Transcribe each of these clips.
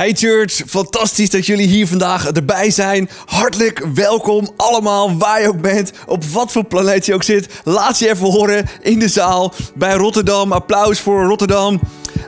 Hey Church, fantastisch dat jullie hier vandaag erbij zijn. Hartelijk welkom allemaal, waar je ook bent, op wat voor planeet je ook zit. Laat je even horen in de zaal bij Rotterdam. Applaus voor Rotterdam.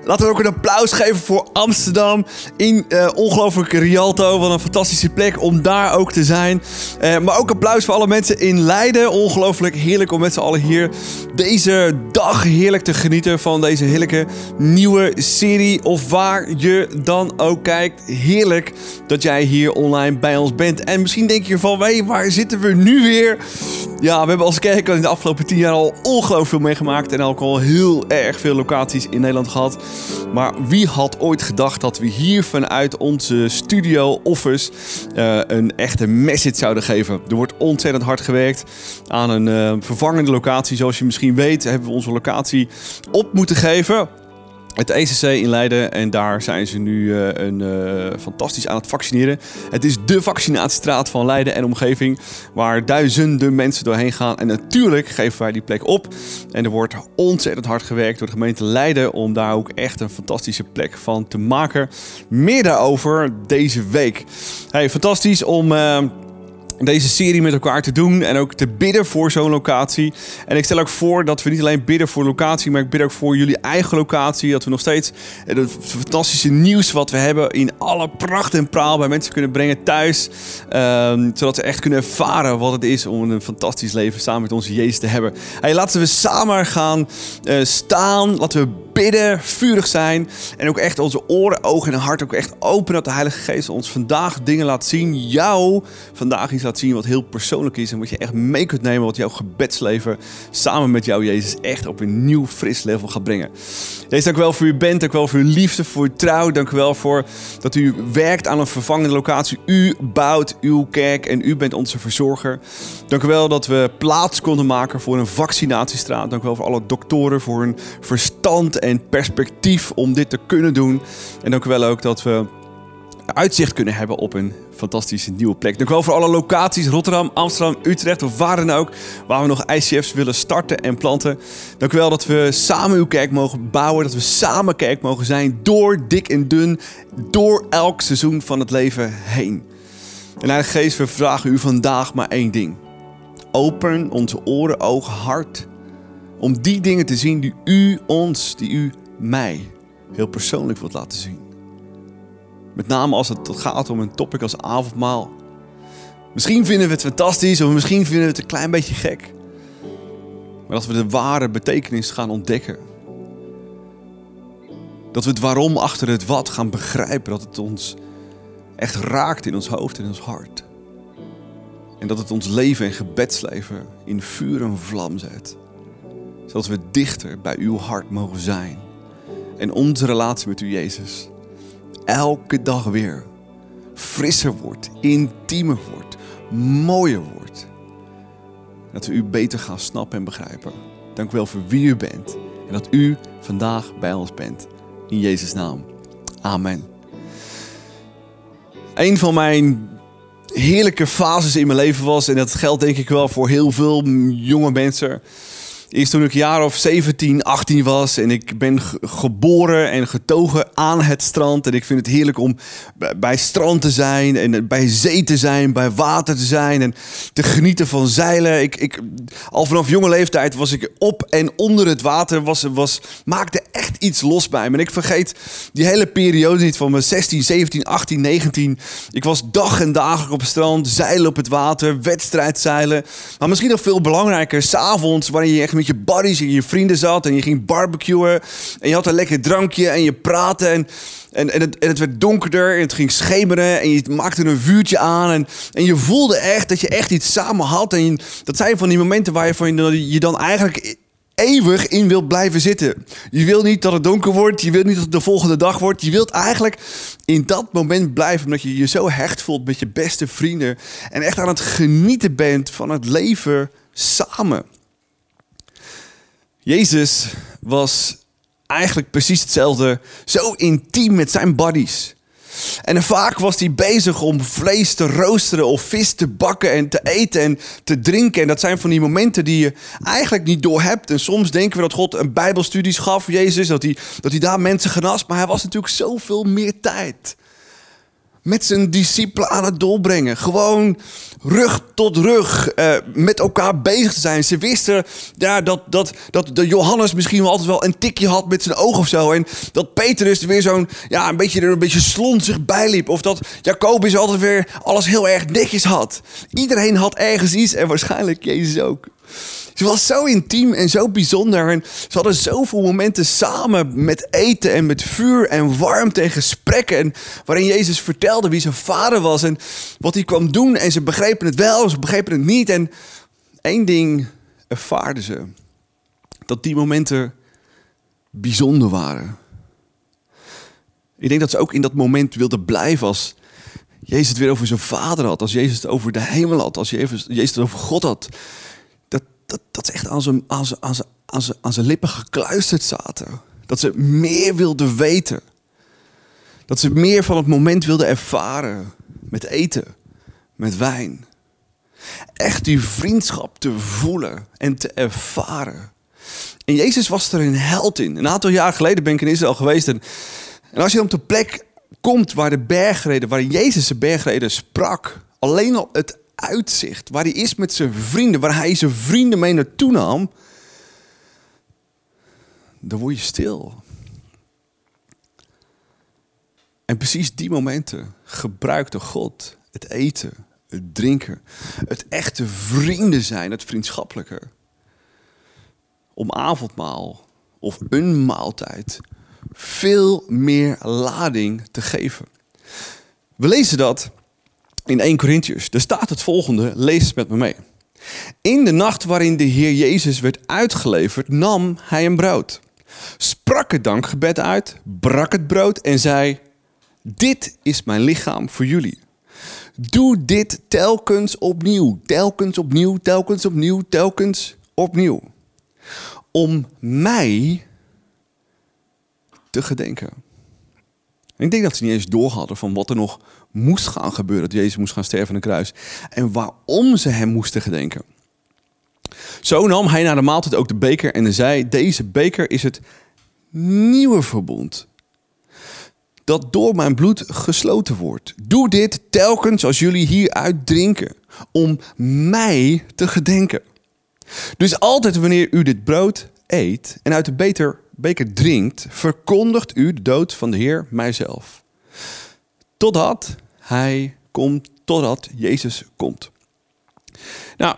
Laten we ook een applaus geven voor Amsterdam. In uh, ongelooflijke Rialto. Wat een fantastische plek om daar ook te zijn. Uh, maar ook applaus voor alle mensen in Leiden. Ongelooflijk heerlijk om met z'n allen hier deze dag heerlijk te genieten van deze heerlijke nieuwe serie. Of waar je dan ook kijkt. Heerlijk dat jij hier online bij ons bent. En misschien denk je van, hey, waar zitten we nu weer? Ja, we hebben als kerk in de afgelopen tien jaar al ongelooflijk veel meegemaakt. En ook al heel erg veel locaties in Nederland gehad. Maar wie had ooit gedacht dat we hier vanuit onze studio office uh, een echte message zouden geven? Er wordt ontzettend hard gewerkt aan een uh, vervangende locatie. Zoals je misschien weet, hebben we onze locatie op moeten geven het ECC in Leiden. En daar zijn ze nu uh, een, uh, fantastisch aan het vaccineren. Het is de vaccinatiestraat van Leiden en omgeving. Waar duizenden mensen doorheen gaan. En natuurlijk geven wij die plek op. En er wordt ontzettend hard gewerkt door de gemeente Leiden. Om daar ook echt een fantastische plek van te maken. Meer daarover deze week. Hey, fantastisch om. Uh, deze serie met elkaar te doen en ook te bidden voor zo'n locatie. En ik stel ook voor dat we niet alleen bidden voor locatie, maar ik bid ook voor jullie eigen locatie. Dat we nog steeds het fantastische nieuws wat we hebben in alle pracht en praal bij mensen kunnen brengen thuis. Um, zodat ze echt kunnen ervaren wat het is om een fantastisch leven samen met onze Jezus te hebben. Hey, laten we samen gaan uh, staan. Laten we bidden, vurig zijn. En ook echt onze oren, ogen en hart ook echt openen. Dat de Heilige Geest ons vandaag dingen laat zien. Jou vandaag iets laat zien wat heel persoonlijk is. En wat je echt mee kunt nemen. Wat jouw gebedsleven samen met jou, Jezus, echt op een nieuw, fris level gaat brengen. Deze dank u wel voor uw bent. Dank u wel voor uw liefde, voor uw trouw. Dank u wel voor dat u werkt aan een vervangende locatie. U bouwt uw kerk en u bent onze verzorger. Dank u wel dat we plaats konden maken voor een vaccinatiestraat. Dank u wel voor alle doktoren, voor hun verstand en perspectief om dit te kunnen doen. En u wel ook dat we uitzicht kunnen hebben op een fantastische nieuwe plek. Dank wel voor alle locaties, Rotterdam, Amsterdam, Utrecht of waar dan ook, waar we nog ICF's willen starten en planten. Dank wel dat we samen uw kerk mogen bouwen, dat we samen kerk mogen zijn, door dik en dun, door elk seizoen van het leven heen. En Heilige Geest, we vragen u vandaag maar één ding. Open onze oren, ogen, hart om die dingen te zien die u ons, die u mij heel persoonlijk wilt laten zien. Met name als het gaat om een topic als avondmaal. Misschien vinden we het fantastisch of misschien vinden we het een klein beetje gek. Maar dat we de ware betekenis gaan ontdekken. Dat we het waarom achter het wat gaan begrijpen. Dat het ons echt raakt in ons hoofd en in ons hart. En dat het ons leven en gebedsleven in vuur en vlam zet zodat we dichter bij uw hart mogen zijn. En onze relatie met u, Jezus, elke dag weer frisser wordt, intiemer wordt, mooier wordt. Dat we u beter gaan snappen en begrijpen. Dank u wel voor wie u bent en dat u vandaag bij ons bent. In Jezus' naam. Amen. Een van mijn heerlijke fases in mijn leven was, en dat geldt denk ik wel voor heel veel jonge mensen is toen ik jaar of 17, 18 was en ik ben geboren en getogen aan het strand. En ik vind het heerlijk om bij strand te zijn en bij zee te zijn, bij water te zijn en te genieten van zeilen. Ik, ik, al vanaf jonge leeftijd was ik op en onder het water, was, was, maakte echt iets los bij me. En ik vergeet die hele periode niet van mijn 16, 17, 18, 19. Ik was dag en dagelijks op het strand, zeilen op het water, wedstrijd zeilen. Maar misschien nog veel belangrijker, s'avonds, wanneer je echt je buddies en je vrienden zat en je ging barbecuen en je had een lekker drankje en je praatte en, en, en, het, en het werd donkerder en het ging schemeren en je maakte een vuurtje aan en, en je voelde echt dat je echt iets samen had en dat zijn van die momenten waar je, van, je dan eigenlijk eeuwig in wilt blijven zitten. Je wil niet dat het donker wordt. Je wilt niet dat het de volgende dag wordt. Je wilt eigenlijk in dat moment blijven omdat je je zo hecht voelt met je beste vrienden. En echt aan het genieten bent van het leven samen. Jezus was eigenlijk precies hetzelfde, zo intiem met zijn buddies. En vaak was hij bezig om vlees te roosteren of vis te bakken en te eten en te drinken. En dat zijn van die momenten die je eigenlijk niet door hebt. En soms denken we dat God een bijbelstudies gaf, Jezus, dat hij, dat hij daar mensen genas. Maar hij was natuurlijk zoveel meer tijd met zijn discipelen aan het doorbrengen. Gewoon rug tot rug uh, met elkaar bezig te zijn. Ze wisten ja, dat, dat, dat de Johannes misschien wel altijd wel een tikje had met zijn oog of zo. En dat Petrus er weer zo'n ja, een beetje, een beetje slonzig bijliep. Of dat Jacobus altijd weer alles heel erg netjes had. Iedereen had ergens iets en waarschijnlijk Jezus ook. Ze was zo intiem en zo bijzonder. En ze hadden zoveel momenten samen met eten en met vuur en warmte en gesprekken. En waarin Jezus vertelde wie zijn vader was en wat hij kwam doen. En ze begrepen het wel, ze begrepen het niet. En één ding ervaarden ze. Dat die momenten bijzonder waren. Ik denk dat ze ook in dat moment wilden blijven als Jezus het weer over zijn vader had. Als Jezus het over de hemel had. Als Jezus het over God had dat, dat ze echt aan zijn, aan, zijn, aan, zijn, lippen gekluisterd zaten. Dat ze meer wilden weten. Dat ze meer van het moment wilden ervaren. Met eten, met wijn. Echt die vriendschap te voelen en te ervaren. En Jezus was er een held in. Een aantal jaar geleden ben ik in Israël geweest. En, en als je op de plek komt waar de bergreden, waar Jezus de bergreden sprak. Alleen al het uitzicht, waar hij is met zijn vrienden, waar hij zijn vrienden mee naartoe nam, dan word je stil. En precies die momenten gebruikte God het eten, het drinken, het echte vrienden zijn, het vriendschappelijke, om avondmaal of een maaltijd veel meer lading te geven. We lezen dat in 1 Corinthians. Daar staat het volgende, lees het met me mee. In de nacht waarin de Heer Jezus werd uitgeleverd, nam hij een brood. Sprak het dankgebed uit, brak het brood en zei: Dit is mijn lichaam voor jullie. Doe dit telkens opnieuw, telkens opnieuw, telkens opnieuw, telkens opnieuw. Om mij te gedenken. ik denk dat ze niet eens doorhadden van wat er nog moest gaan gebeuren. Dat Jezus moest gaan sterven aan de kruis. En waarom ze hem moesten gedenken. Zo nam hij na de maaltijd ook de beker en zei: Deze beker is het nieuwe verbond. Dat door mijn bloed gesloten wordt. Doe dit telkens als jullie hieruit drinken. Om mij te gedenken. Dus altijd wanneer u dit brood eet en uit de beker, beker drinkt, verkondigt u de dood van de Heer mijzelf. Totdat hij komt, totdat Jezus komt. Nou,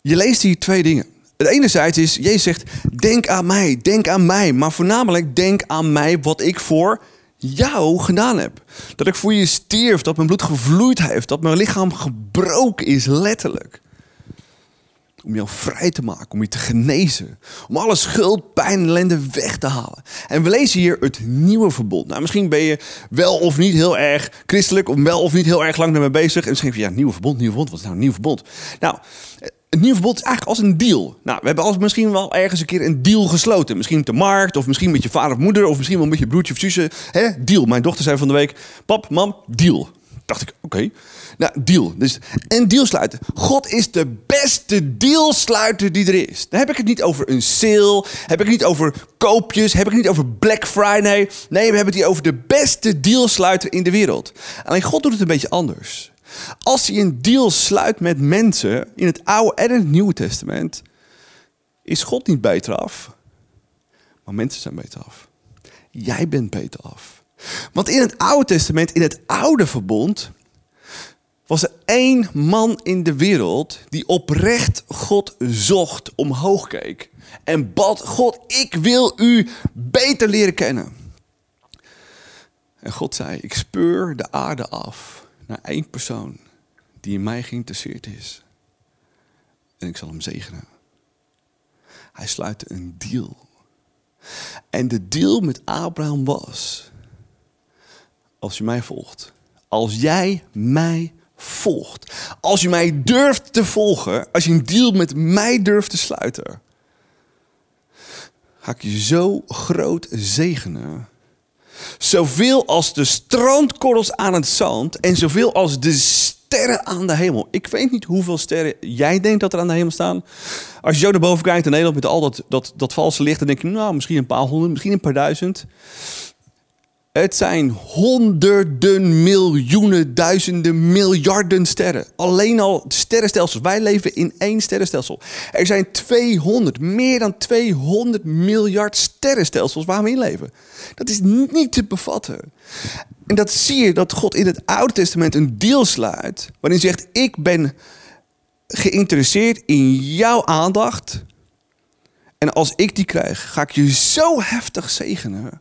je leest hier twee dingen. Het enerzijds is, Jezus zegt, denk aan mij, denk aan mij. Maar voornamelijk, denk aan mij wat ik voor jou gedaan heb. Dat ik voor je stierf, dat mijn bloed gevloeid heeft, dat mijn lichaam gebroken is, letterlijk. Om jou vrij te maken, om je te genezen. Om alle schuld, pijn en ellende weg te halen. En we lezen hier het nieuwe verbond. Nou, misschien ben je wel of niet heel erg christelijk, of wel of niet heel erg lang daarmee bezig. En misschien van ja, nieuwe verbond, nieuw verbond. Wat is nou een nieuw verbond? Nou, het nieuwe verbond is eigenlijk als een deal. Nou, we hebben als misschien wel ergens een keer een deal gesloten. Misschien met de markt, of misschien met je vader of moeder, of misschien wel met je broertje of zusje. Deal. Mijn dochter zei van de week: Pap, mam, deal. Dacht ik, oké. Nou, deal. Dus, en deal sluiten. God is de beste dealsluiter die er is. Dan heb ik het niet over een sale. Heb ik het niet over koopjes. Heb ik het niet over Black Friday. Nee, we hebben het hier over de beste dealsluiter in de wereld. Alleen God doet het een beetje anders. Als hij een deal sluit met mensen in het Oude en het Nieuwe Testament, is God niet beter af. Maar mensen zijn beter af. Jij bent beter af. Want in het Oude Testament, in het Oude Verbond, was er één man in de wereld die oprecht God zocht, omhoog keek en bad: God, ik wil u beter leren kennen. En God zei: Ik speur de aarde af naar één persoon die in mij geïnteresseerd is. En ik zal hem zegenen. Hij sluitte een deal. En de deal met Abraham was: Als je mij volgt, als jij mij volgt. Als je mij durft te volgen, als je een deal met mij durft te sluiten, ga ik je zo groot zegenen. Zoveel als de strandkorrels aan het zand en zoveel als de sterren aan de hemel. Ik weet niet hoeveel sterren jij denkt dat er aan de hemel staan. Als je zo naar boven kijkt in Nederland met al dat, dat, dat valse licht, dan denk je, nou, misschien een paar honderd, misschien een paar duizend. Het zijn honderden, miljoenen, duizenden, miljarden sterren. Alleen al sterrenstelsels. Wij leven in één sterrenstelsel. Er zijn 200, meer dan 200 miljard sterrenstelsels waar we in leven. Dat is niet te bevatten. En dat zie je dat God in het Oude Testament een deal sluit. Waarin zegt: Ik ben geïnteresseerd in jouw aandacht. En als ik die krijg, ga ik je zo heftig zegenen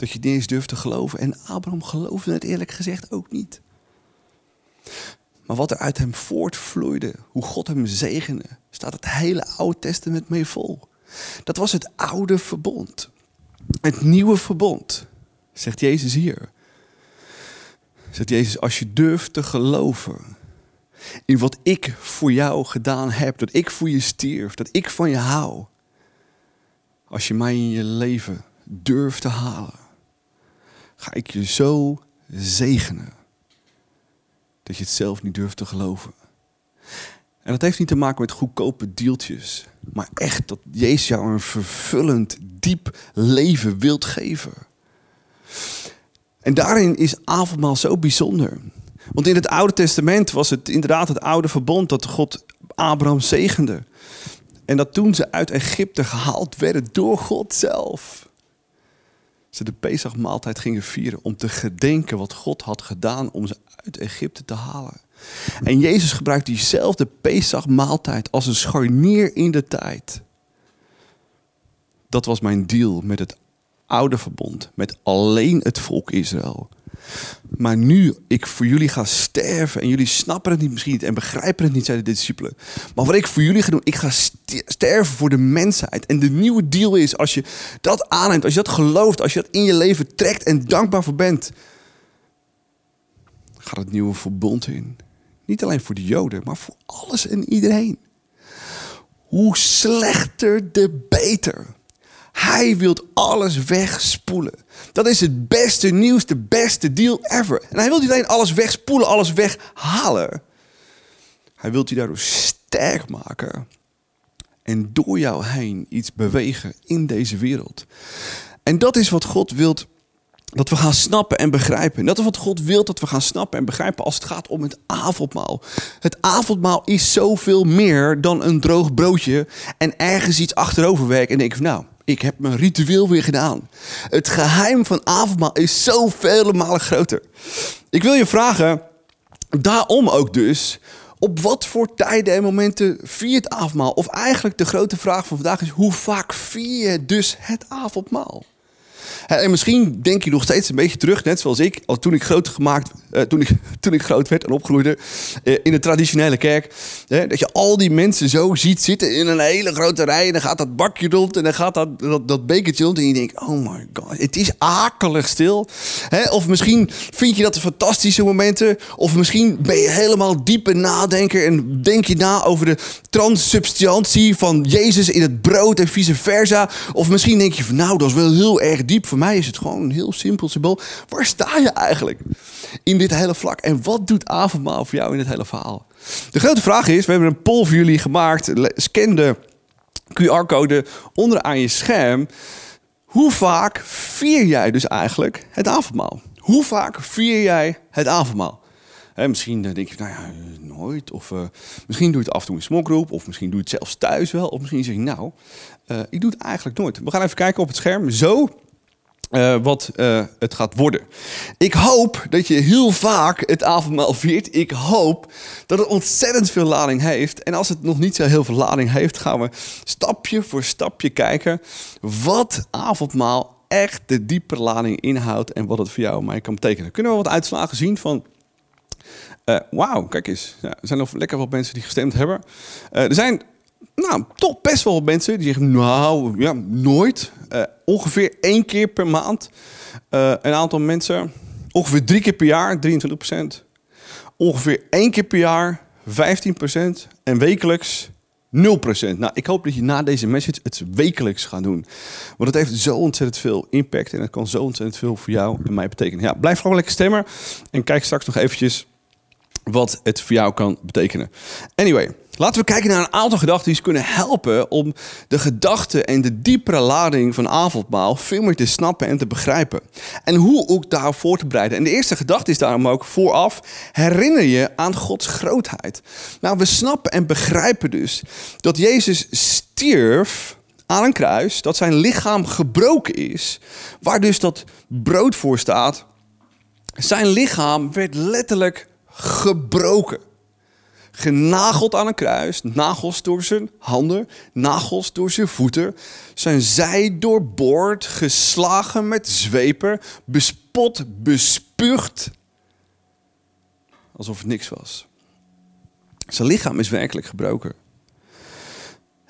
dat je niet eens durft te geloven. En Abraham geloofde het eerlijk gezegd ook niet. Maar wat er uit hem voortvloeide, hoe God hem zegende, staat het hele Oude Testament mee vol. Dat was het oude verbond. Het nieuwe verbond, zegt Jezus hier. Zegt Jezus, als je durft te geloven in wat ik voor jou gedaan heb, dat ik voor je stierf, dat ik van je hou. Als je mij in je leven durft te halen, ga ik je zo zegenen dat je het zelf niet durft te geloven. En dat heeft niet te maken met goedkope deeltjes, maar echt dat Jezus jou een vervullend, diep leven wilt geven. En daarin is avondmaal zo bijzonder. Want in het Oude Testament was het inderdaad het oude verbond dat God Abraham zegende. En dat toen ze uit Egypte gehaald werden door God zelf ze de Pesachmaaltijd gingen vieren om te gedenken wat God had gedaan om ze uit Egypte te halen. En Jezus gebruikt diezelfde Pesachmaaltijd als een scharnier in de tijd. Dat was mijn deal met het oude verbond, met alleen het volk Israël. Maar nu ik voor jullie ga sterven en jullie snappen het niet misschien niet en begrijpen het niet, zeiden de discipelen. Maar wat ik voor jullie ga doen, ik ga sterven voor de mensheid. En de nieuwe deal is, als je dat aanneemt, als je dat gelooft, als je dat in je leven trekt en dankbaar voor bent, gaat het nieuwe verbond in. Niet alleen voor de Joden, maar voor alles en iedereen. Hoe slechter, de beter. Hij wil alles wegspoelen. Dat is het beste nieuws, de beste deal ever. En hij wil niet alleen alles wegspoelen, alles weghalen. Hij wil je daardoor sterk maken. En door jou heen iets bewegen in deze wereld. En dat is wat God wilt dat we gaan snappen en begrijpen. En dat is wat God wil dat we gaan snappen en begrijpen als het gaat om het avondmaal. Het avondmaal is zoveel meer dan een droog broodje en ergens iets achterover werken en denk van nou, ik heb mijn ritueel weer gedaan. Het geheim van avondmaal is zoveel malen groter. Ik wil je vragen, daarom ook dus, op wat voor tijden en momenten vier het avondmaal? Of eigenlijk de grote vraag van vandaag is, hoe vaak vier dus het avondmaal? En misschien denk je nog steeds een beetje terug, net zoals ik, als toen ik groot gemaakt, uh, toen, ik, toen ik groot werd en opgroeide uh, in de traditionele kerk. dat je al die mensen zo ziet zitten in een hele grote rij. En dan gaat dat bakje rond en dan gaat dat, dat, dat bekertje rond. En je denkt, oh my god, het is akelig stil. of misschien vind je dat de fantastische momenten. Of misschien ben je helemaal diepe nadenker en denk je na over de transsubstantie van Jezus in het brood en vice versa. Of misschien denk je van, nou, dat is wel heel erg diep voor mij is het gewoon een heel simpel symbool. Waar sta je eigenlijk in dit hele vlak? En wat doet avondmaal voor jou in dit hele verhaal? De grote vraag is, we hebben een poll voor jullie gemaakt. Scan de QR-code onderaan je scherm. Hoe vaak vier jij dus eigenlijk het avondmaal? Hoe vaak vier jij het avondmaal? misschien denk je, nou ja, nooit. Of uh, misschien doe je het af en toe in smokgroep. Of misschien doe je het zelfs thuis wel. Of misschien zeg je, nou, uh, ik doe het eigenlijk nooit. We gaan even kijken op het scherm. Zo uh, wat uh, het gaat worden. Ik hoop dat je heel vaak het avondmaal viert. Ik hoop dat het ontzettend veel lading heeft. En als het nog niet zo heel veel lading heeft, gaan we stapje voor stapje kijken wat avondmaal echt de diepe lading inhoudt en wat het voor jou en mij kan betekenen. Kunnen we wat uitslagen zien van uh, Wauw, kijk eens. Er zijn nog lekker wat mensen die gestemd hebben. Er zijn nou, toch best wel mensen die zeggen, nou, ja, nooit. Uh, ongeveer één keer per maand. Uh, een aantal mensen, ongeveer drie keer per jaar, 23% Ongeveer één keer per jaar, 15% En wekelijks 0% Nou, ik hoop dat je na deze message het wekelijks gaat doen. Want het heeft zo ontzettend veel impact en het kan zo ontzettend veel voor jou en mij betekenen. Ja, blijf gewoon lekker stemmen en kijk straks nog eventjes wat het voor jou kan betekenen. Anyway, Laten we kijken naar een aantal gedachten die kunnen helpen om de gedachten en de diepere lading van avondmaal veel meer te snappen en te begrijpen. En hoe ook daar voor te bereiden. En de eerste gedachte is daarom ook vooraf: herinner je aan Gods grootheid. Nou, we snappen en begrijpen dus dat Jezus stierf aan een kruis, dat zijn lichaam gebroken is, waar dus dat brood voor staat. Zijn lichaam werd letterlijk gebroken genageld aan een kruis, nagels door zijn handen, nagels door zijn voeten, zijn zij doorboord, geslagen met zweper, bespot, bespuugd, alsof het niks was. Zijn lichaam is werkelijk gebroken.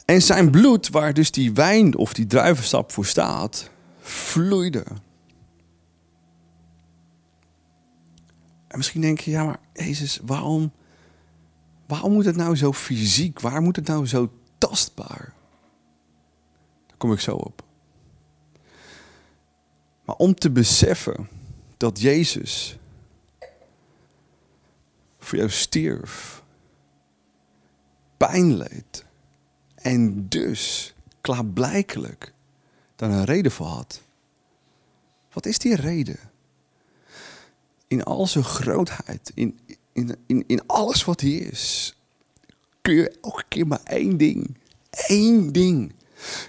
En zijn bloed, waar dus die wijn of die druivensap voor staat, vloeide. En misschien denk je, ja maar Jezus, waarom Waarom moet het nou zo fysiek? Waar moet het nou zo tastbaar? Daar kom ik zo op. Maar om te beseffen dat Jezus voor jou stierf, pijn leed en dus klaarblijkelijk daar een reden voor had. Wat is die reden? In al zijn grootheid, in, in, in, alles wat hij is, kun je elke keer maar één ding. Één ding.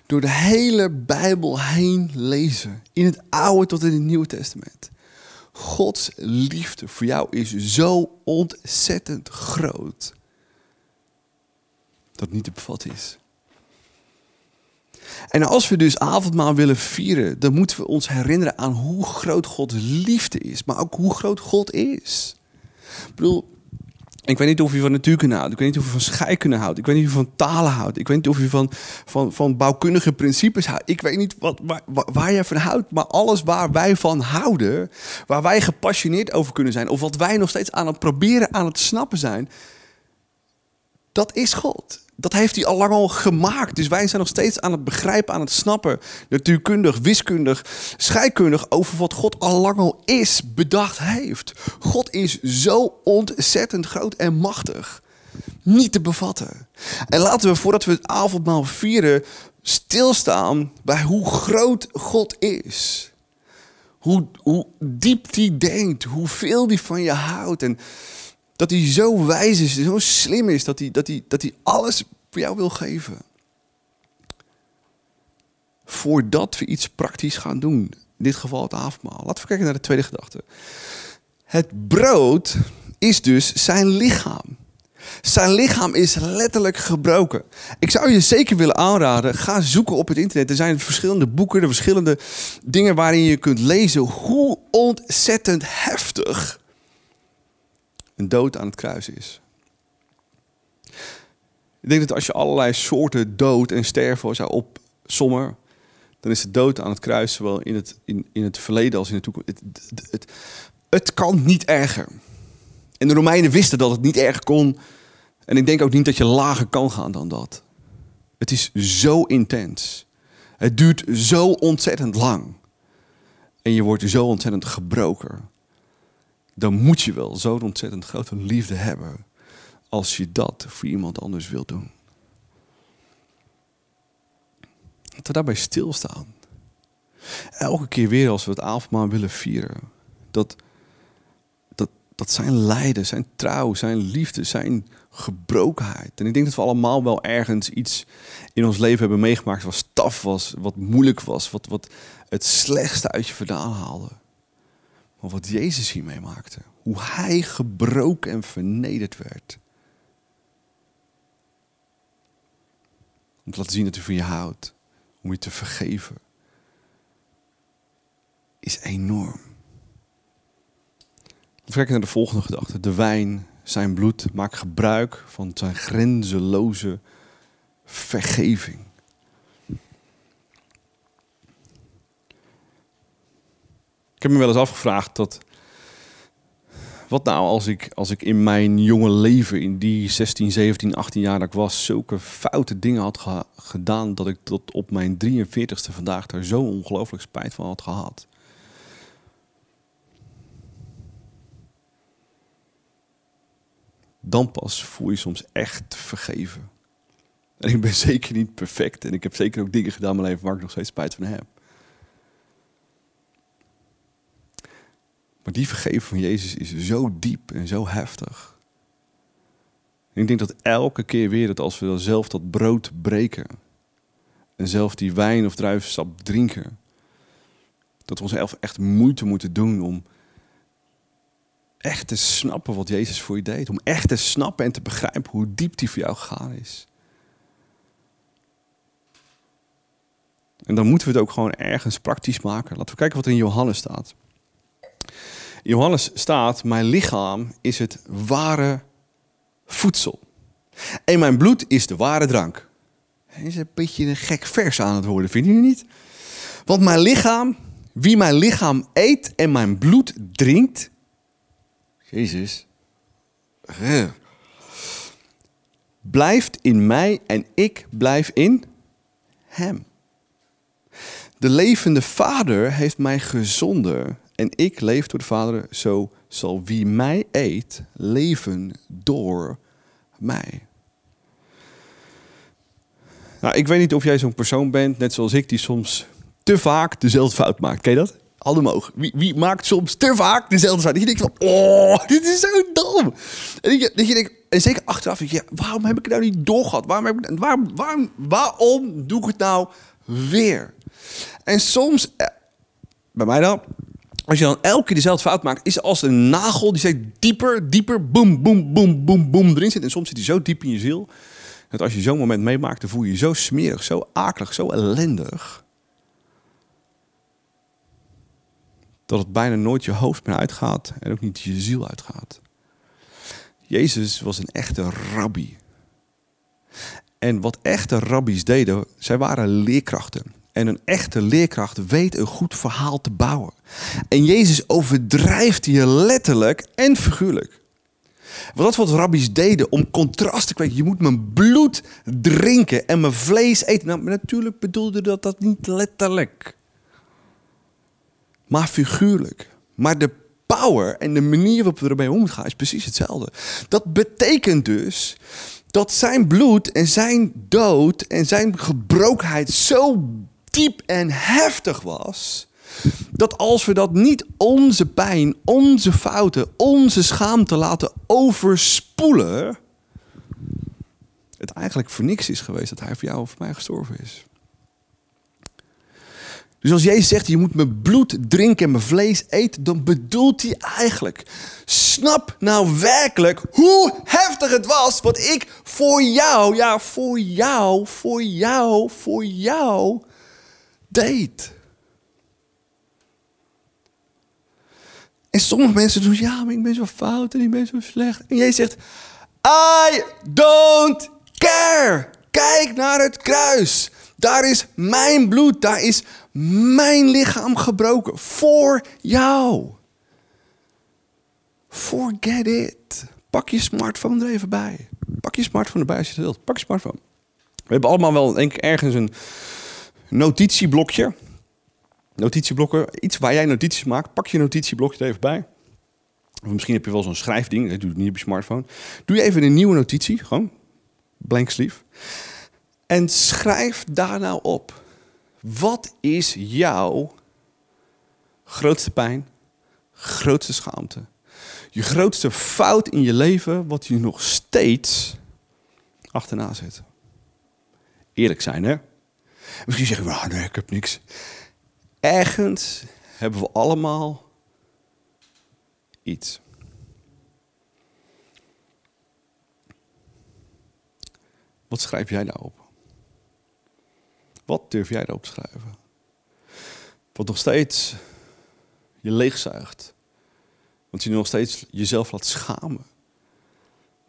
Door de hele Bijbel heen lezen. In het Oude tot in het Nieuwe Testament. Gods liefde voor jou is zo ontzettend groot. Dat niet te bevatten is. En als we dus avondmaal willen vieren, dan moeten we ons herinneren aan hoe groot Gods liefde is, maar ook hoe groot God is. Ik bedoel, ik weet niet of je van natuurkunde houdt. Ik weet niet of je van scheikunde houdt. Ik weet niet of je van talen houdt. Ik weet niet of je van, van, van bouwkundige principes houdt. Ik weet niet wat, waar, waar je van houdt. Maar alles waar wij van houden, waar wij gepassioneerd over kunnen zijn, of wat wij nog steeds aan het proberen, aan het snappen zijn, dat is God dat heeft hij al lang al gemaakt. Dus wij zijn nog steeds aan het begrijpen, aan het snappen. Natuurkundig, wiskundig, scheikundig over wat God al lang al is, bedacht heeft. God is zo ontzettend groot en machtig. Niet te bevatten. En laten we voordat we het avondmaal vieren, stilstaan bij hoe groot God is. Hoe, hoe diep hij denkt, hoeveel hij van je houdt. En dat hij zo wijs is, zo slim is, dat hij, dat hij, dat hij alles voor jou wil geven. Voordat we iets praktisch gaan doen. In dit geval het avondmaal. Laten we kijken naar de tweede gedachte. Het brood is dus zijn lichaam. Zijn lichaam is letterlijk gebroken. Ik zou je zeker willen aanraden, ga zoeken op het internet. Er zijn verschillende boeken, er verschillende dingen waarin je kunt lezen hoe ontzettend heftig dood aan het kruis is. Ik denk dat als je allerlei soorten dood en sterven zou opsommen, dan is de dood aan het kruis, zowel in het, in, in het verleden als in de toekomst. Het, het, het, het kan niet erger. En de Romeinen wisten dat het niet erger kon. En ik denk ook niet dat je lager kan gaan dan dat. Het is zo intens. Het duurt zo ontzettend lang. En je wordt zo ontzettend gebroken dan moet je wel zo'n ontzettend grote liefde hebben als je dat voor iemand anders wilt doen. Dat we daarbij stilstaan. Elke keer weer als we het avondmaal willen vieren. Dat, dat, dat zijn lijden, zijn trouw, zijn liefde, zijn gebrokenheid. En ik denk dat we allemaal wel ergens iets in ons leven hebben meegemaakt wat staf was, wat moeilijk was, wat, wat het slechtste uit je vandaan haalde. Maar wat Jezus hiermee maakte. Hoe hij gebroken en vernederd werd. Om te laten zien dat hij van je houdt. Om je te vergeven. Is enorm. We kijken naar de volgende gedachte. De wijn, zijn bloed, maakt gebruik van zijn grenzeloze vergeving. Ik heb me wel eens afgevraagd dat. Wat nou als ik, als ik in mijn jonge leven, in die 16, 17, 18 jaar dat ik was, zulke foute dingen had gedaan dat ik tot op mijn 43ste vandaag daar zo ongelooflijk spijt van had gehad. dan pas voel je soms echt vergeven. En ik ben zeker niet perfect. En ik heb zeker ook dingen gedaan in mijn leven waar ik nog steeds spijt van heb. Maar die vergeving van Jezus is zo diep en zo heftig. En ik denk dat elke keer weer dat als we zelf dat brood breken en zelf die wijn of druivensap drinken, dat we onszelf echt moeite moeten doen om echt te snappen wat Jezus voor je deed. Om echt te snappen en te begrijpen hoe diep die voor jou gegaan is. En dan moeten we het ook gewoon ergens praktisch maken. Laten we kijken wat er in Johannes staat. Johannes staat: Mijn lichaam is het ware voedsel. En mijn bloed is de ware drank. Hij is een beetje een gek vers aan het worden, vinden jullie niet? Want mijn lichaam, wie mijn lichaam eet en mijn bloed drinkt. Jezus. Blijft in mij en ik blijf in hem. De levende Vader heeft mij gezonden en ik leef door de Vader. Zo zal wie mij eet leven door mij. Nou, ik weet niet of jij zo'n persoon bent, net zoals ik, die soms te vaak dezelfde fout maakt. Ken je dat? Alle mogen. Wie, wie, maakt soms te vaak dezelfde fout? Dat je denkt van, oh, dit is zo dom. En je, je denkt, en zeker achteraf, denk je, waarom heb ik het nou niet doorgehad? Waarom, heb ik, waarom, waarom, waarom doe ik het nou weer? En soms, eh, bij mij dan, als je dan elke keer dezelfde fout maakt, is als een nagel die steeds dieper, dieper, boem, boem, boem, boem, boem erin zit. En soms zit hij zo diep in je ziel, dat als je zo'n moment meemaakt, dan voel je je zo smerig, zo akelig, zo ellendig. Dat het bijna nooit je hoofd meer uitgaat en ook niet je ziel uitgaat. Jezus was een echte rabbi. En wat echte rabbies deden, zij waren leerkrachten. En een echte leerkracht weet een goed verhaal te bouwen. En Jezus overdrijft hier letterlijk en figuurlijk. Wat dat wat rabbies deden om contrast te kweken. Je moet mijn bloed drinken en mijn vlees eten. Nou, natuurlijk bedoelde dat dat niet letterlijk. Maar figuurlijk. Maar de power en de manier waarop we ermee om gaan is precies hetzelfde. Dat betekent dus dat zijn bloed en zijn dood en zijn gebrokenheid zo diep en heftig was. Dat als we dat niet onze pijn, onze fouten, onze schaamte laten overspoelen. Het eigenlijk voor niks is geweest dat hij voor jou of voor mij gestorven is. Dus als Jezus zegt, je moet mijn bloed drinken en mijn vlees eten, dan bedoelt hij eigenlijk, snap nou werkelijk hoe heftig het was wat ik voor jou, ja, voor jou, voor jou, voor jou deed. En sommige mensen doen, ja, maar ik ben zo fout en ik ben zo slecht. En jij zegt, I don't care. Kijk naar het kruis. Daar is mijn bloed, daar is mijn lichaam gebroken voor jou. Forget it. Pak je smartphone er even bij. Pak je smartphone erbij als je het wilt. Pak je smartphone. We hebben allemaal wel denk ik, ergens een notitieblokje. Notitieblokken, iets waar jij notities maakt. Pak je notitieblokje er even bij. Of misschien heb je wel zo'n schrijfding, dat doe je niet op je smartphone. Doe je even een nieuwe notitie, gewoon blank sleeve. En schrijf daar nou op. Wat is jouw grootste pijn, grootste schaamte? Je grootste fout in je leven, wat je nog steeds achterna zit. Eerlijk zijn, hè? Misschien zeggen we, ah, nee, ik heb niks. Ergens hebben we allemaal iets. Wat schrijf jij daarop? Wat durf jij daarop te schrijven? Wat nog steeds je leegzuigt. Want je nog steeds jezelf laat schamen.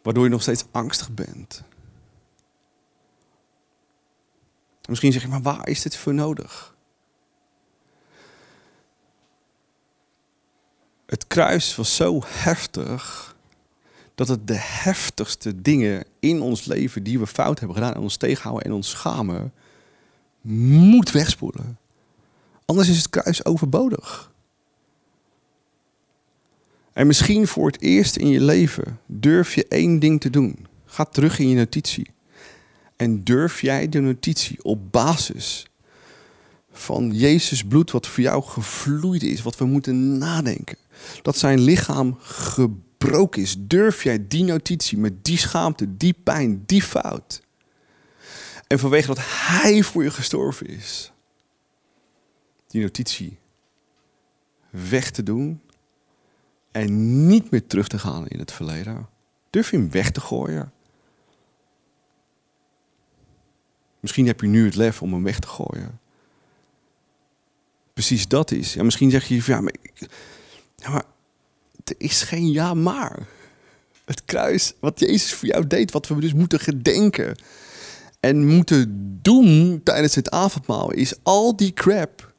Waardoor je nog steeds angstig bent. Misschien zeg je, maar waar is dit voor nodig? Het kruis was zo heftig dat het de heftigste dingen in ons leven die we fout hebben gedaan en ons tegenhouden en ons schamen, moet wegspoelen. Anders is het kruis overbodig. En misschien voor het eerst in je leven durf je één ding te doen. Ga terug in je notitie. En durf jij de notitie op basis van Jezus bloed, wat voor jou gevloeid is, wat we moeten nadenken, dat zijn lichaam gebroken is. Durf jij die notitie met die schaamte, die pijn, die fout. En vanwege dat Hij voor je gestorven is, die notitie weg te doen en niet meer terug te gaan in het verleden. Durf je hem weg te gooien? Misschien heb je nu het lef om hem weg te gooien. Precies dat is. Ja, misschien zeg je, ja maar, ja, maar er is geen ja maar. Het kruis, wat Jezus voor jou deed, wat we dus moeten gedenken en moeten doen tijdens het avondmaal, is al die crap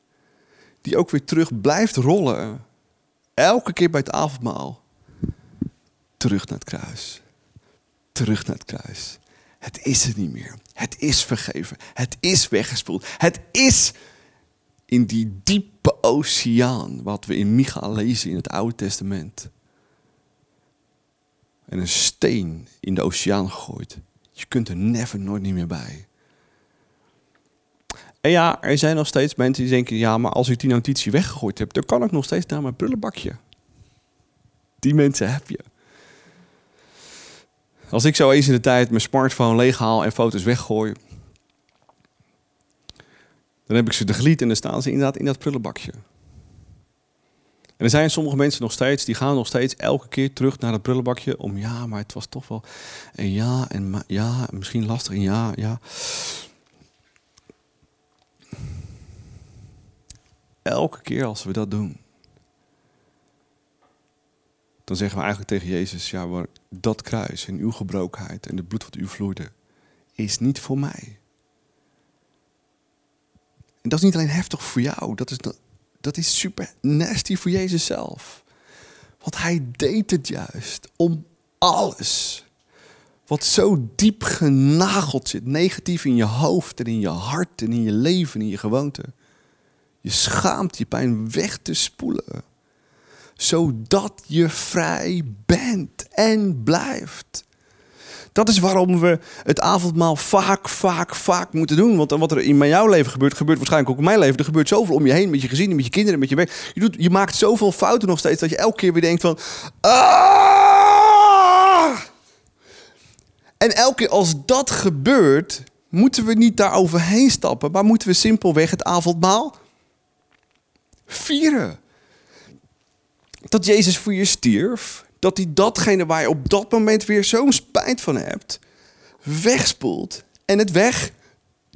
die ook weer terug blijft rollen. Elke keer bij het avondmaal. Terug naar het kruis. Terug naar het kruis. Het is er niet meer. Het is vergeven. Het is weggespoeld. Het is in die diepe oceaan, wat we in Micha lezen in het Oude Testament. En een steen in de oceaan gegooid. Je kunt er never nooit niet meer bij. En ja, er zijn nog steeds mensen die denken: ja, maar als ik die notitie weggegooid heb, dan kan ik nog steeds naar mijn prullenbakje. Die mensen heb je. Als ik zo eens in de tijd mijn smartphone leeghaal en foto's weggooi, dan heb ik ze de glied en dan staan ze inderdaad in dat prullenbakje. En er zijn sommige mensen nog steeds, die gaan nog steeds elke keer terug naar dat prullenbakje om ja, maar het was toch wel en ja en ja, misschien lastig en ja, ja. Elke keer als we dat doen, dan zeggen we eigenlijk tegen Jezus, ja, dat kruis en uw gebrokenheid en het bloed wat u vloeide, is niet voor mij. En dat is niet alleen heftig voor jou, dat is, dat is super nasty voor Jezus zelf. Want hij deed het juist om alles wat zo diep genageld zit, negatief in je hoofd en in je hart en in je leven en in je gewoonte. Je schaamt je pijn weg te spoelen, zodat je vrij bent en blijft. Dat is waarom we het avondmaal vaak, vaak, vaak moeten doen. Want wat er in jouw leven gebeurt, gebeurt waarschijnlijk ook in mijn leven. Er gebeurt zoveel om je heen, met je gezin, met je kinderen, met je werk. Je, doet, je maakt zoveel fouten nog steeds, dat je elke keer weer denkt van... Ah! En elke keer als dat gebeurt, moeten we niet daar overheen stappen. Maar moeten we simpelweg het avondmaal vieren. Dat Jezus voor je stierf dat hij datgene waar je op dat moment weer zo'n spijt van hebt, wegspoelt en het weg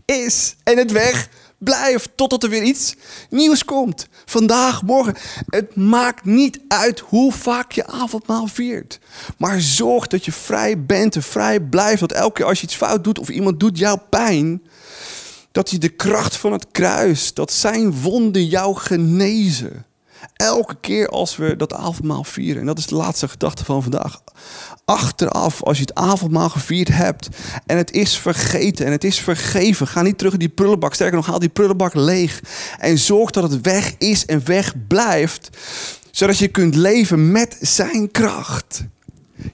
is en het weg blijft totdat er weer iets nieuws komt. Vandaag, morgen. Het maakt niet uit hoe vaak je avondmaal viert. Maar zorg dat je vrij bent en vrij blijft. Dat elke keer als je iets fout doet of iemand doet jou pijn, dat je de kracht van het kruis, dat zijn wonden jou genezen. Elke keer als we dat avondmaal vieren, en dat is de laatste gedachte van vandaag. Achteraf, als je het avondmaal gevierd hebt en het is vergeten en het is vergeven, ga niet terug in die prullenbak. Sterker nog, haal die prullenbak leeg en zorg dat het weg is en weg blijft, zodat je kunt leven met zijn kracht.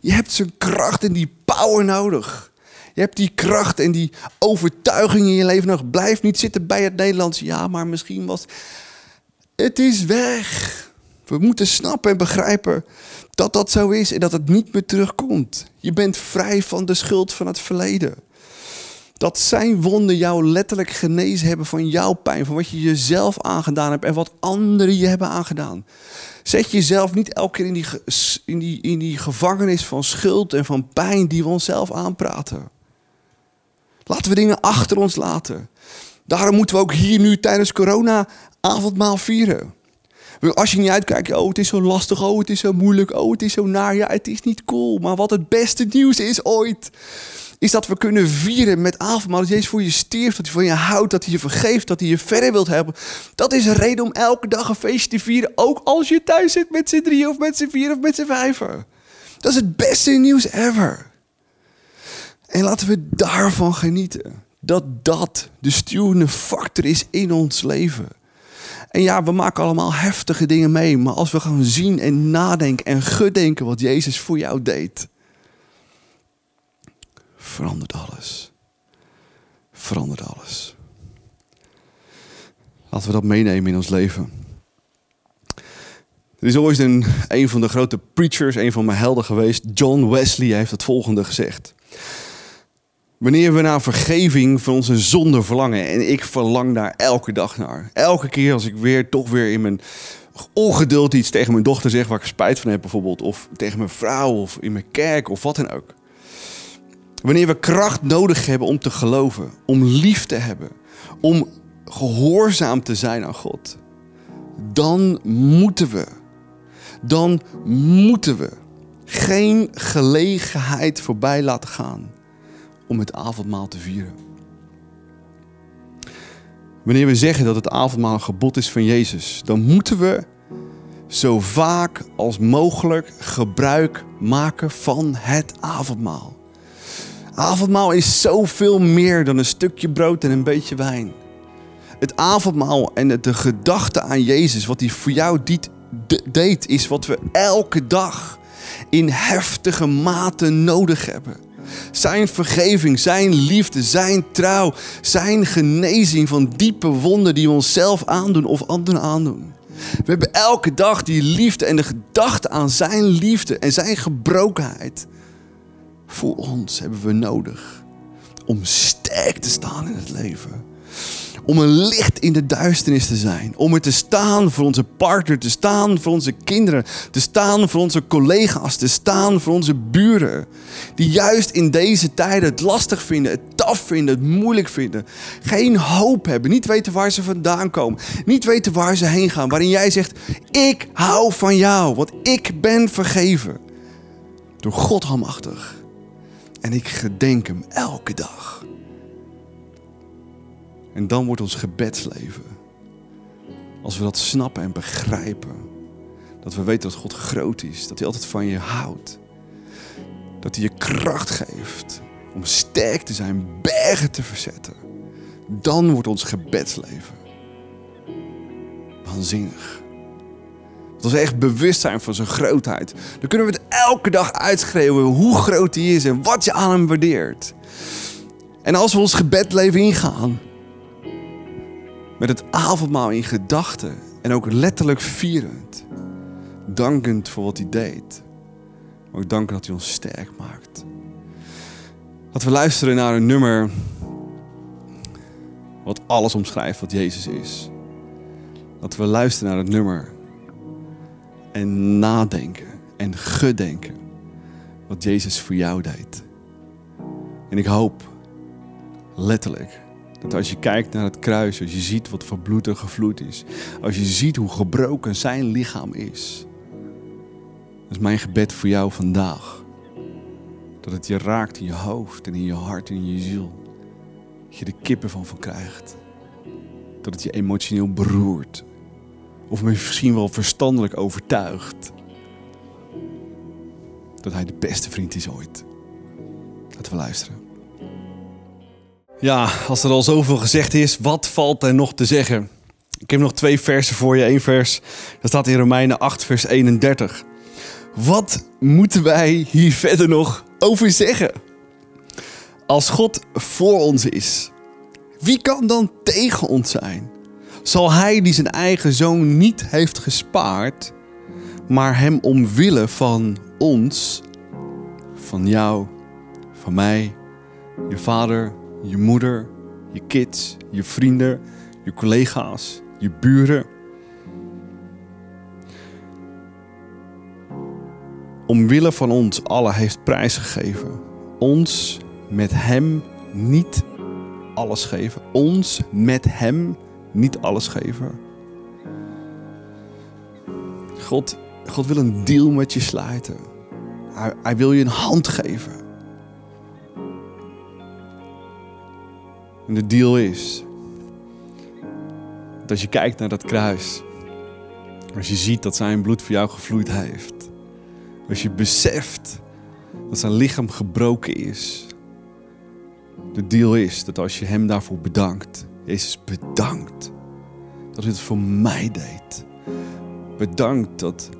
Je hebt zijn kracht en die power nodig. Je hebt die kracht en die overtuiging in je leven nog. Blijf niet zitten bij het Nederlands. Ja, maar misschien was het is weg. We moeten snappen en begrijpen dat dat zo is en dat het niet meer terugkomt. Je bent vrij van de schuld van het verleden. Dat zijn wonden jou letterlijk genezen hebben van jouw pijn, van wat je jezelf aangedaan hebt en wat anderen je hebben aangedaan. Zet jezelf niet elke keer in die, in die, in die gevangenis van schuld en van pijn die we onszelf aanpraten. Laten we dingen achter ons laten. Daarom moeten we ook hier nu tijdens corona avondmaal vieren. Als je niet uitkijkt, oh het is zo lastig, oh het is zo moeilijk, oh het is zo naar, ja het is niet cool. Maar wat het beste nieuws is ooit, is dat we kunnen vieren met avondmaal. Dat Jezus voor je stierft, dat hij van je houdt, dat hij je vergeeft, dat hij je verder wilt hebben. Dat is een reden om elke dag een feestje te vieren, ook als je thuis zit met z'n drie of met z'n vier of met z'n vijven. Dat is het beste nieuws ever. En laten we daarvan genieten. Dat dat de stuwende factor is in ons leven. En ja, we maken allemaal heftige dingen mee. Maar als we gaan zien en nadenken en gedenken wat Jezus voor jou deed. Verandert alles. Verandert alles. Laten we dat meenemen in ons leven. Er is ooit een, een van de grote preachers, een van mijn helden geweest, John Wesley, heeft het volgende gezegd. Wanneer we naar vergeving van onze zonde verlangen, en ik verlang daar elke dag naar. Elke keer als ik weer toch weer in mijn ongeduld iets tegen mijn dochter zeg waar ik spijt van heb bijvoorbeeld, of tegen mijn vrouw of in mijn kerk of wat dan ook. Wanneer we kracht nodig hebben om te geloven, om lief te hebben, om gehoorzaam te zijn aan God, dan moeten we, dan moeten we geen gelegenheid voorbij laten gaan om het avondmaal te vieren. Wanneer we zeggen dat het avondmaal een gebod is van Jezus, dan moeten we zo vaak als mogelijk gebruik maken van het avondmaal. Avondmaal is zoveel meer dan een stukje brood en een beetje wijn. Het avondmaal en de gedachte aan Jezus, wat hij voor jou deed, is wat we elke dag in heftige mate nodig hebben. Zijn vergeving, zijn liefde, zijn trouw, zijn genezing van diepe wonden die we onszelf aandoen of anderen aandoen. We hebben elke dag die liefde en de gedachte aan zijn liefde en zijn gebrokenheid. Voor ons hebben we nodig om sterk te staan in het leven. Om een licht in de duisternis te zijn. Om er te staan voor onze partner, te staan voor onze kinderen, te staan voor onze collega's, te staan voor onze buren. Die juist in deze tijden het lastig vinden, het taf vinden, het moeilijk vinden. Geen hoop hebben, niet weten waar ze vandaan komen, niet weten waar ze heen gaan. Waarin jij zegt, ik hou van jou, want ik ben vergeven. Door God almachtig. En ik gedenk hem elke dag. En dan wordt ons gebedsleven, als we dat snappen en begrijpen, dat we weten dat God groot is, dat hij altijd van je houdt, dat hij je kracht geeft om sterk te zijn, bergen te verzetten, dan wordt ons gebedsleven waanzinnig. Dat we echt bewust zijn van zijn grootheid. Dan kunnen we het elke dag uitschreeuwen hoe groot hij is en wat je aan hem waardeert. En als we ons gebedleven ingaan, met het avondmaal in gedachten en ook letterlijk vierend. Dankend voor wat hij deed. Maar ook danken dat hij ons sterk maakt. Laten we luisteren naar een nummer wat alles omschrijft wat Jezus is. Dat we luisteren naar het nummer en nadenken en gedenken wat Jezus voor jou deed. En ik hoop letterlijk dat als je kijkt naar het kruis, als je ziet wat voor bloed er gevloed is, als je ziet hoe gebroken zijn lichaam is, dat is mijn gebed voor jou vandaag. Dat het je raakt in je hoofd en in je hart en in je ziel. Dat je er kippen van van krijgt. Dat het je emotioneel beroert. Of misschien wel verstandelijk overtuigt. Dat hij de beste vriend is ooit. Laten we luisteren. Ja, als er al zoveel gezegd is, wat valt er nog te zeggen? Ik heb nog twee versen voor je. Eén vers, dat staat in Romeinen 8, vers 31. Wat moeten wij hier verder nog over zeggen? Als God voor ons is, wie kan dan tegen ons zijn? Zal Hij die zijn eigen zoon niet heeft gespaard, maar hem omwille van ons, van jou, van mij, je vader, je moeder, je kids, je vrienden, je collega's, je buren. Omwille van ons allen heeft prijsgegeven. Ons met Hem niet alles geven. Ons met Hem niet alles geven. God, God wil een deal met je sluiten. Hij, hij wil je een hand geven. En de deal is dat als je kijkt naar dat kruis, als je ziet dat zijn bloed voor jou gevloeid heeft, als je beseft dat zijn lichaam gebroken is, de deal is dat als je hem daarvoor bedankt, Jezus bedankt, Dat u het voor mij deed. Bedankt dat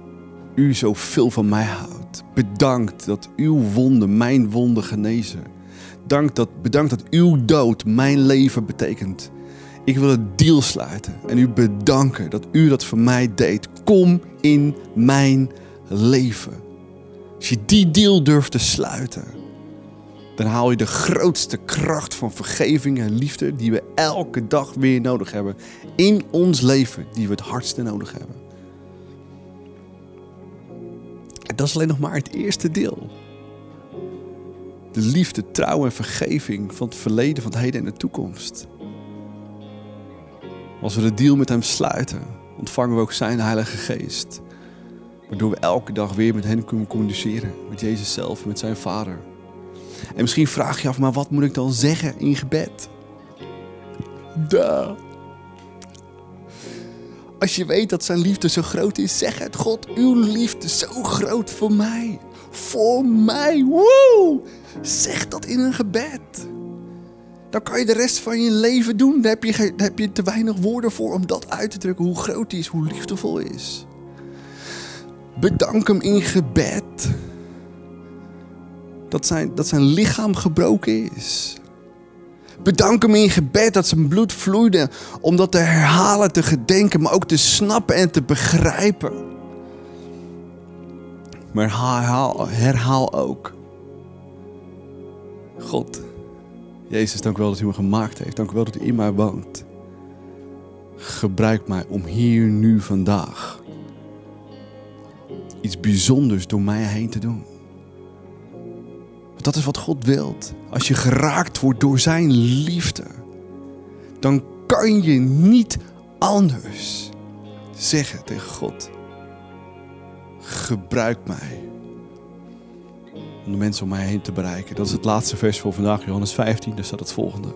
u zoveel van mij houdt. Bedankt dat uw wonden mijn wonden genezen. Dat, bedankt dat uw dood mijn leven betekent. Ik wil het deal sluiten en u bedanken dat u dat voor mij deed. Kom in mijn leven. Als je die deal durft te sluiten, dan haal je de grootste kracht van vergeving en liefde die we elke dag weer nodig hebben in ons leven, die we het hardste nodig hebben. En dat is alleen nog maar het eerste deel. De liefde, trouw en vergeving van het verleden, van het heden en de toekomst. Als we de deal met Hem sluiten, ontvangen we ook Zijn Heilige Geest. Waardoor we elke dag weer met Hem kunnen communiceren. Met Jezus zelf, met Zijn Vader. En misschien vraag je af, maar wat moet ik dan zeggen in gebed? Duh. Als je weet dat zijn liefde zo groot is, zeg het. God, uw liefde zo groot voor mij. Voor mij. Woe! Zeg dat in een gebed. Dan kan je de rest van je leven doen. Daar heb je, heb je te weinig woorden voor om dat uit te drukken. Hoe groot hij is, hoe liefdevol is. Bedank hem in gebed. Dat zijn, dat zijn lichaam gebroken is. Bedank hem in gebed dat zijn bloed vloeide om dat te herhalen, te gedenken, maar ook te snappen en te begrijpen. Maar herhaal, herhaal ook. God, Jezus, dank u wel dat u me gemaakt heeft. Dank u wel dat u in mij woont. Gebruik mij om hier nu vandaag iets bijzonders door mij heen te doen. Dat is wat God wilt. Als je geraakt wordt door zijn liefde, dan kan je niet anders zeggen tegen God: gebruik mij om de mensen om mij heen te bereiken. Dat is het laatste vers voor vandaag, Johannes 15, daar staat het volgende.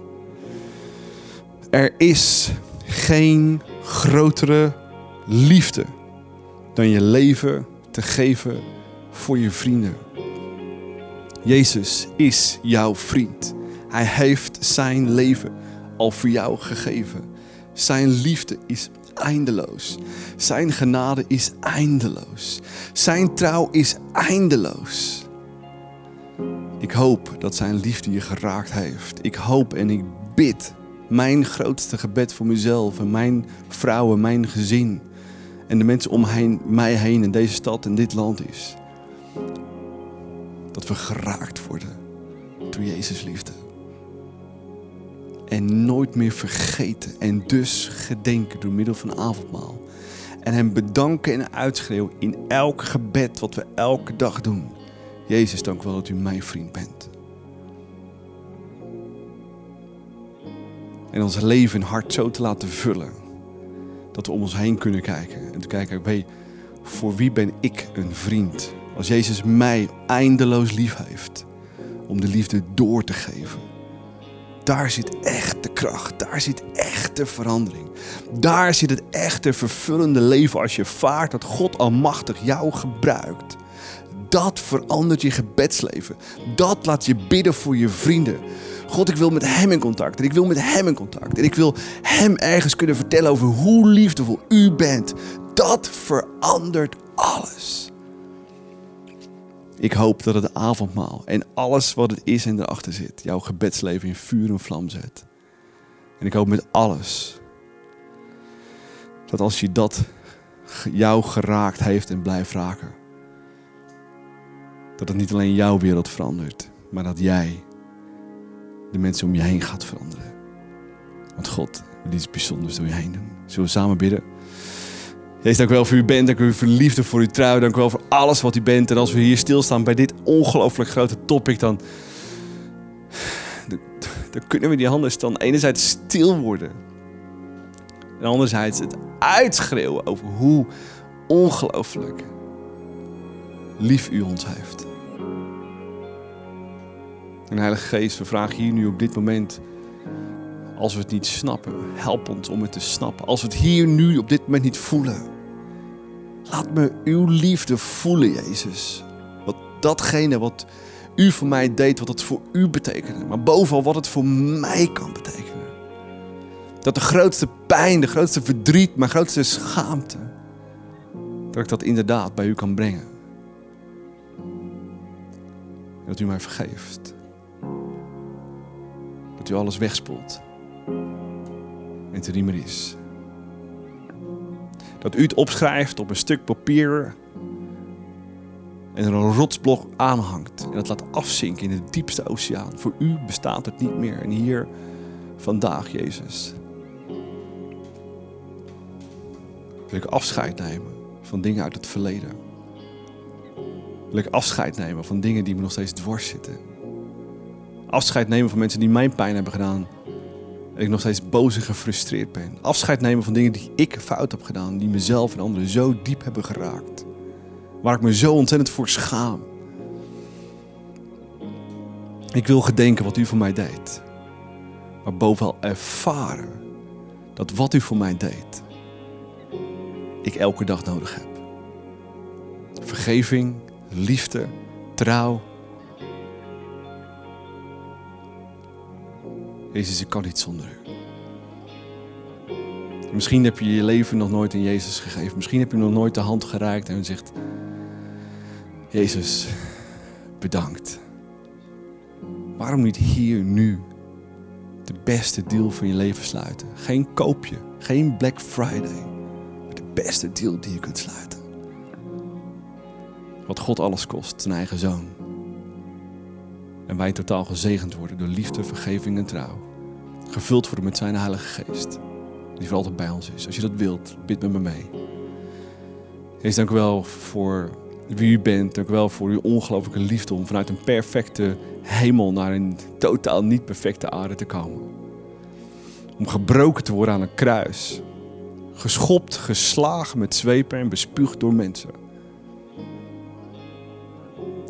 Er is geen grotere liefde dan je leven te geven voor je vrienden. Jezus is jouw vriend. Hij heeft zijn leven al voor jou gegeven. Zijn liefde is eindeloos. Zijn genade is eindeloos. Zijn trouw is eindeloos. Ik hoop dat zijn liefde je geraakt heeft. Ik hoop en ik bid mijn grootste gebed voor mezelf en mijn vrouwen, mijn gezin en de mensen om mij heen in deze stad en dit land is dat we geraakt worden door Jezus liefde. En nooit meer vergeten en dus gedenken door middel van avondmaal. En hem bedanken en uitschreeuwen in elk gebed wat we elke dag doen. Jezus, dank wel dat u mijn vriend bent. En ons leven en hart zo te laten vullen. Dat we om ons heen kunnen kijken. En te kijken, voor wie ben ik een vriend? Als Jezus mij eindeloos lief heeft om de liefde door te geven. Daar zit echt de kracht, daar zit echt de verandering. Daar zit het echte vervullende leven als je vaart dat God almachtig jou gebruikt. Dat verandert je gebedsleven. Dat laat je bidden voor je vrienden. God, ik wil met Hem in contact. En ik wil met Hem in contact. En ik wil Hem ergens kunnen vertellen over hoe liefdevol U bent. Dat verandert alles. Ik hoop dat het avondmaal en alles wat het is en erachter zit, jouw gebedsleven in vuur en vlam zet. En ik hoop met alles dat als je dat jou geraakt heeft en blijft raken, dat het niet alleen jouw wereld verandert, maar dat jij de mensen om je heen gaat veranderen. Want God wil iets bijzonders door je heen doen. Zullen we samen bidden? Jezus, dank u wel voor uw bent. Dank u voor uw liefde, voor uw trouw. Dank u wel voor alles wat u bent. En als we hier stilstaan bij dit ongelooflijk grote topic, dan, dan kunnen we die handen dan enerzijds stil worden. En anderzijds het uitschreeuwen over hoe ongelooflijk lief u ons heeft. En Heilige Geest, we vragen hier nu op dit moment als we het niet snappen. Help ons om het te snappen. Als we het hier nu op dit moment niet voelen. Laat me uw liefde voelen, Jezus. Wat datgene wat u voor mij deed, wat het voor u betekende. Maar bovenal wat het voor mij kan betekenen. Dat de grootste pijn, de grootste verdriet, mijn grootste schaamte, dat ik dat inderdaad bij u kan brengen. En dat u mij vergeeft. Dat u alles wegspoelt. En het er niet meer is. Dat u het opschrijft op een stuk papier en er een rotsblok aanhangt en het laat afzinken in de diepste oceaan. Voor u bestaat het niet meer. En hier vandaag, Jezus, wil ik afscheid nemen van dingen uit het verleden. Wil ik afscheid nemen van dingen die me nog steeds dwars zitten. Afscheid nemen van mensen die mijn pijn hebben gedaan. En ik nog steeds boos en gefrustreerd ben. Afscheid nemen van dingen die ik fout heb gedaan. Die mezelf en anderen zo diep hebben geraakt. Waar ik me zo ontzettend voor schaam. Ik wil gedenken wat u voor mij deed. Maar bovenal ervaren dat wat u voor mij deed, ik elke dag nodig heb. Vergeving, liefde, trouw. Jezus, ik kan niet zonder u. Misschien heb je je leven nog nooit in Jezus gegeven. Misschien heb je nog nooit de hand gereikt en zegt: Jezus, bedankt. Waarom niet hier nu de beste deal van je leven sluiten? Geen koopje, geen Black Friday, de beste deal die je kunt sluiten. Wat God alles kost, zijn eigen zoon. En wij totaal gezegend worden door liefde, vergeving en trouw. Gevuld worden met zijn Heilige Geest. Die voor altijd bij ons is. Als je dat wilt, bid met me mee. Heer, dank u wel voor wie u bent. Dank u wel voor uw ongelooflijke liefde om vanuit een perfecte hemel naar een totaal niet perfecte aarde te komen. Om gebroken te worden aan een kruis. Geschopt, geslagen met zwepen en bespuugd door mensen.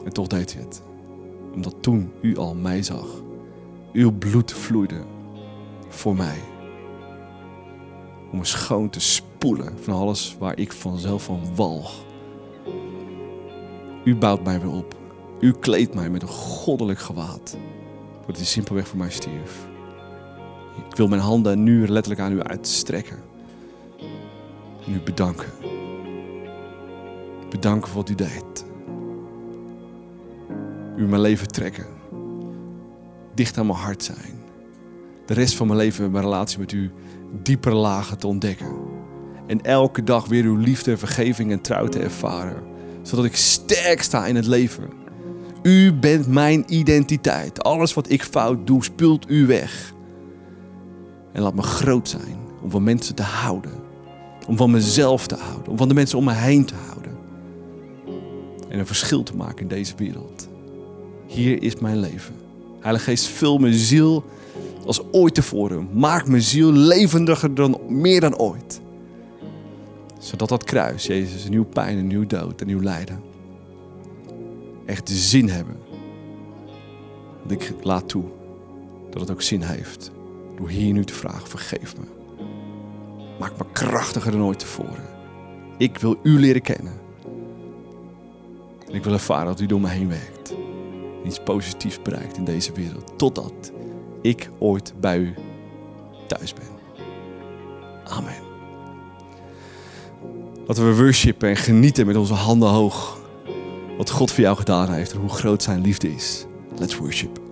En toch deed u het. Omdat toen u al mij zag. Uw bloed vloeide voor mij. Om me schoon te spoelen van alles waar ik vanzelf van walg. U bouwt mij weer op. U kleedt mij met een goddelijk gewaad. Doordat hij simpelweg voor mij stierf. Ik wil mijn handen nu letterlijk aan u uitstrekken. En u bedanken. Bedanken voor wat u deed. U mijn leven trekken. Dicht aan mijn hart zijn. De rest van mijn leven mijn relatie met u diepere lagen te ontdekken. En elke dag weer uw liefde, vergeving en trouw te ervaren. Zodat ik sterk sta in het leven. U bent mijn identiteit. Alles wat ik fout doe, spult u weg. En laat me groot zijn om van mensen te houden. Om van mezelf te houden. Om van de mensen om me heen te houden. En een verschil te maken in deze wereld. Hier is mijn leven. Heilige Geest, vul mijn ziel als ooit tevoren. Maak mijn ziel levendiger dan meer dan ooit. Zodat dat kruis, Jezus, een nieuw pijn, een nieuw dood, een nieuw lijden. Echt zin hebben. Want ik laat toe dat het ook zin heeft. Door hier nu te vragen, vergeef me. Maak me krachtiger dan ooit tevoren. Ik wil u leren kennen. En ik wil ervaren dat u door me heen werkt. Iets positiefs bereikt in deze wereld. Totdat ik ooit bij u thuis ben. Amen. Laten we worshipen en genieten met onze handen hoog. Wat God voor jou gedaan heeft en hoe groot zijn liefde is. Let's worship.